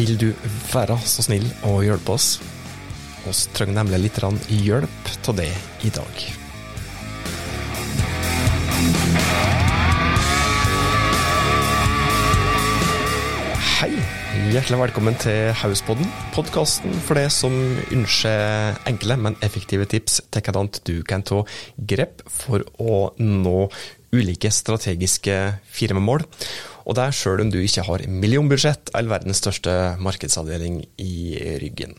Vil du være så snill å hjelpe oss? Vi trenger nemlig litt hjelp av det i dag. Hei, hjertelig velkommen til Hauspodden, podkasten for det som ønsker enkle, men effektive tips til hvordan du kan ta grep for å nå ulike strategiske firmamål. Og det er sjøl om du ikke har millionbudsjett eller verdens største markedsavdeling i ryggen.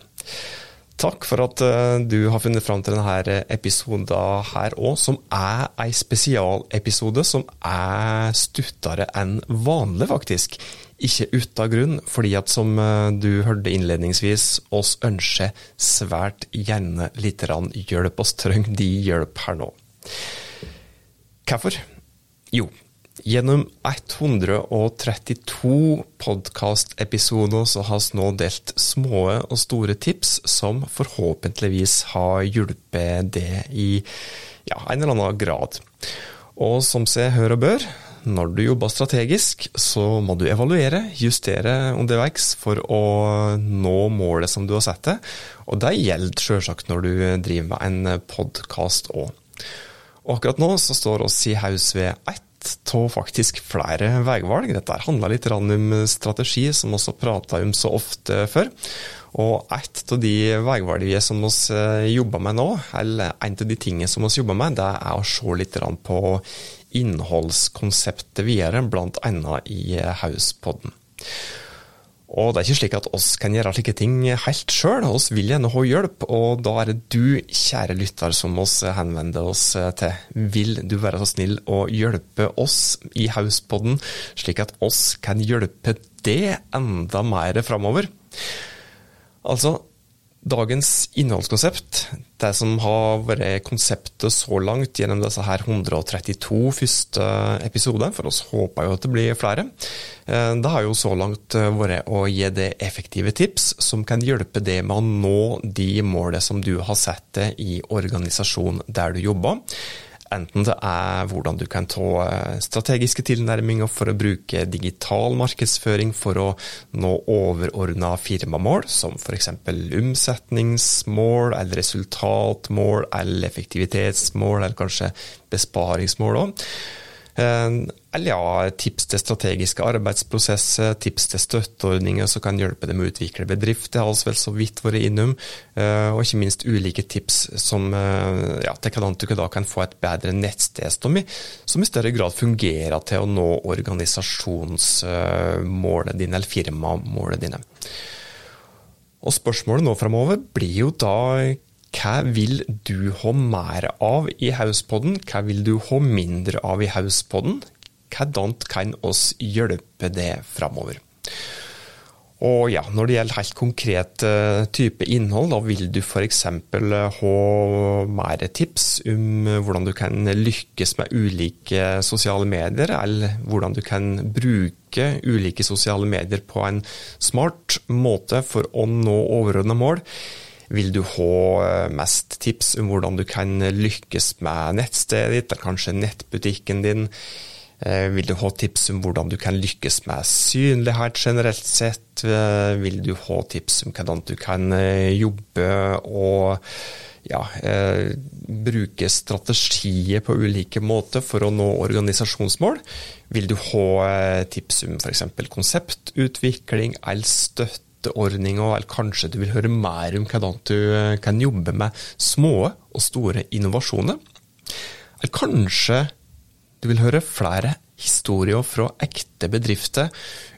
Takk for at eh, du har funnet fram til denne episoden her òg, som er en spesialepisode som er stuttere enn vanlig, faktisk. Ikke uten grunn, fordi at som eh, du hørte innledningsvis, oss ønsker svært gjerne litt hjelp. oss trenger de hjelp her nå. Hvorfor? Jo, Gjennom 132 podkastepisoder så har vi nå delt små og store tips som forhåpentligvis har hjulpet det i ja, en eller annen grad. Og som seg hør og bør, når du jobber strategisk, så må du evaluere, justere underveis for å nå målet som du har satt deg. Og det gjelder selvsagt når du driver med en podkast òg. Og akkurat nå så står oss i haus ved ett av faktisk flere veivalg. Dette handler litt om strategi, som vi prata om så ofte før. Og et av de veivalgene som vi eh, jobber med nå, eller en av de tingene som vi jobber med, det er å se litt på innholdskonseptet videre, bl.a. i Hauspodden. Og det er ikke slik at oss kan gjøre slike ting helt sjøl, oss vil gjerne ha hjelp. Og da er det du, kjære lytter, som oss henvender oss til. Vil du være så snill å hjelpe oss i Hauspodden, slik at oss kan hjelpe det enda mer framover? Altså, Dagens innholdskonsept, det som har vært konseptet så langt gjennom disse her 132 første episoder, for oss håper jo at det blir flere, eh, det har jo så langt vært å gi deg effektive tips som kan hjelpe deg med å nå de målene som du har satt deg i organisasjonen der du jobber. Enten det er hvordan du kan ta eh, strategiske tilnærminger for å bruke digital markedsføring for å nå overordna firmamål, som f.eks. omsetningsmål eller resultatmål eller effektivitetsmål, eller kanskje besparingsmål òg. Eh, eller ja, tips til strategiske arbeidsprosesser, tips til støtteordninger som kan hjelpe dem å utvikle bedrifter, har vi vel så vidt vært innom. Eh, og ikke minst ulike tips som, eh, ja, til hvordan du da kan få et bedre nettstedsdom i, som i større grad fungerer til å nå organisasjonsmålet dine, eller firmamålet dine. Og spørsmålet nå framover blir jo da hva vil du ha mer av i Hauspodden? Hva vil du ha mindre av i Hauspodden? Hvordan kan oss hjelpe det framover? Og ja, Når det gjelder helt konkret uh, type innhold, da vil du f.eks. ha mer tips om hvordan du kan lykkes med ulike sosiale medier, eller hvordan du kan bruke ulike sosiale medier på en smart måte for å nå overordna mål. Vil du ha eh, mest tips om hvordan du kan lykkes med nettstedet ditt, eller kanskje nettbutikken din? Eh, vil du ha tips om hvordan du kan lykkes med synlighet generelt sett? Eh, vil du ha tips om hvordan du kan jobbe og ja, bruke strategier på ulike måter for å nå organisasjonsmål? Vil du ha tips om f.eks. konseptutvikling eller støtte? Støtteordninger, eller kanskje du vil høre mer om hvordan du eh, kan jobbe med små og store innovasjoner? Eller kanskje du vil høre flere historier fra ekte bedrifter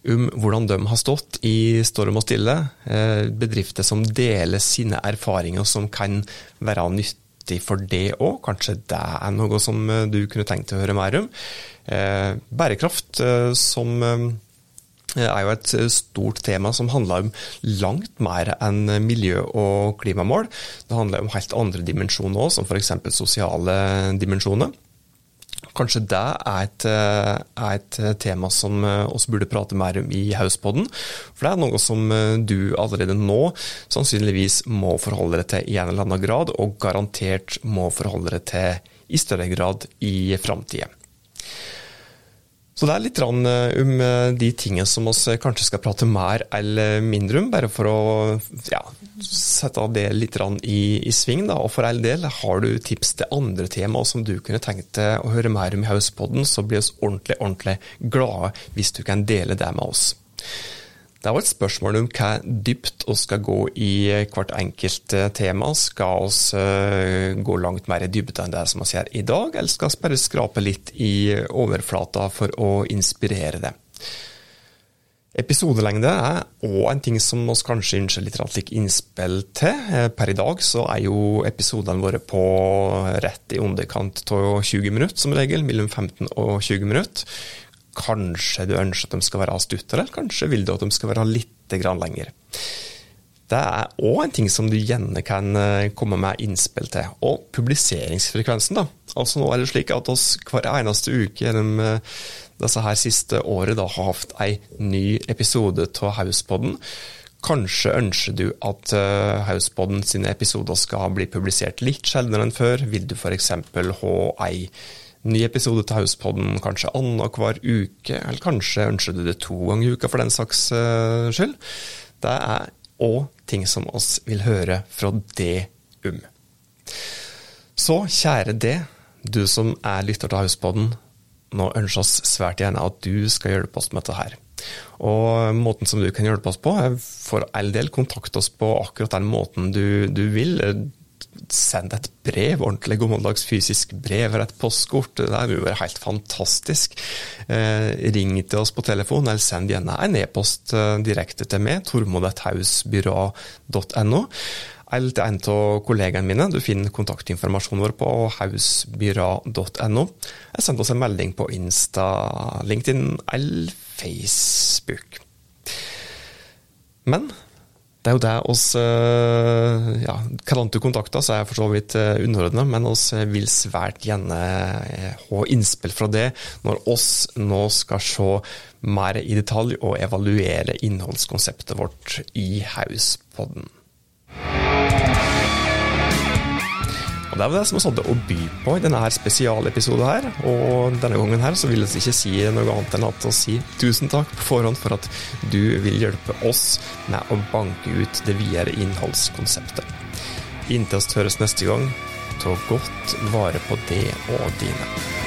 om hvordan de har stått i storm og stille. Eh, bedrifter som deler sine erfaringer som kan være nyttig for det òg. Kanskje det er noe som eh, du kunne tenkt å høre mer om. Bærekraft som er jo et eh, stort tema som handler om langt mer enn miljø- og klimamål. Det handler om helt andre dimensjoner òg, som f.eks. sosiale dimensjoner. Kanskje det er et, eh, er et, tema som vi burde prate mer om i Hauspodden. For det er noe som du allerede nå sannsynligvis må forholde deg til i en eller annen grad, og garantert må forholde deg til i større grad i framtida. Så det er litt om eh, de tingene som vi kanskje skal prate mer eller mindre om, bare for å ja, sette det litt i, i, sving. Da. Og for all del, har du tips til andre temaer som du kunne tenkt deg å høre mer om i Hauspodden, så blir vi ordentlig, ordentlig glade hvis du kan dele det med oss. Det er jo et spørsmål om hva dypt vi skal gå i hvert enkelt eh, tema. Skal vi eh, gå langt mer i dybde enn det som vi gjør i dag, eller skal vi bare skrape litt i overflata for å inspirere det? Episodelengde er òg en ting som vi kanskje ønsker litt innspill til. Eh, per i dag så er jo episodene våre på rett i underkant av 20 minutter, som regel. Mellom 15 og 20 minutter. Kanskje du ønsker at de skal være stuttere, kanskje vil du at de skal være litt lenger. Det er òg en ting som du gjerne kan eh, komme med innspill til. Og publiseringsfrekvensen. da. Altså Nå er det slik at oss hver eneste uke gjennom eh, disse her siste året da, har hatt en ny episode av Hauspodden. Kanskje ønsker du at uh, Hauspodden sine episoder skal bli publisert litt sjeldnere enn før. Vil du f.eks. ha ei Ny episode til Hauspodden kanskje annenhver uke, eller kanskje ønsker du det to ganger i uka for den saks uh, skyld. Det er òg ting som oss vil høre fra det om. Så kjære det, du som er lytter til Hauspodden, nå ønsker oss svært gjerne at du skal hjelpe oss med dette her. Og måten som du kan hjelpe oss på, er for all del kontakt oss på akkurat den måten du, du vil send et brev, ordentlig gammeldags fysisk brev eller et postkort. Det vil jo helt fantastisk. Eh, ring til oss på telefon, eller send gjerne en e-post eh, direkte til meg, tormodethausbyrå.no. Eller til en av kollegaene mine. Du finner kontaktinformasjonen vår på hausbyra.no. Jeg sender oss en melding på Insta, LinkedIn eller Facebook. Men det er jo det oss eh, ja, Hvordan du kontakter, så er for så vidt eh, underordna, men oss vil svært gjerne eh, ha innspill fra det når oss nå skal se mer i detalj og evaluere innholdskonseptet vårt i Hauspodden. Og Det var det som vi hadde å by på i denne her spesialepisoden her. Og denne gangen her så vil vi ikke si noe annet enn at å si tusen takk på forhånd for at du vil hjelpe oss med å banke ut det videre innholdskonseptet. Inntil vi høres neste gang, ta godt vare på det og dine.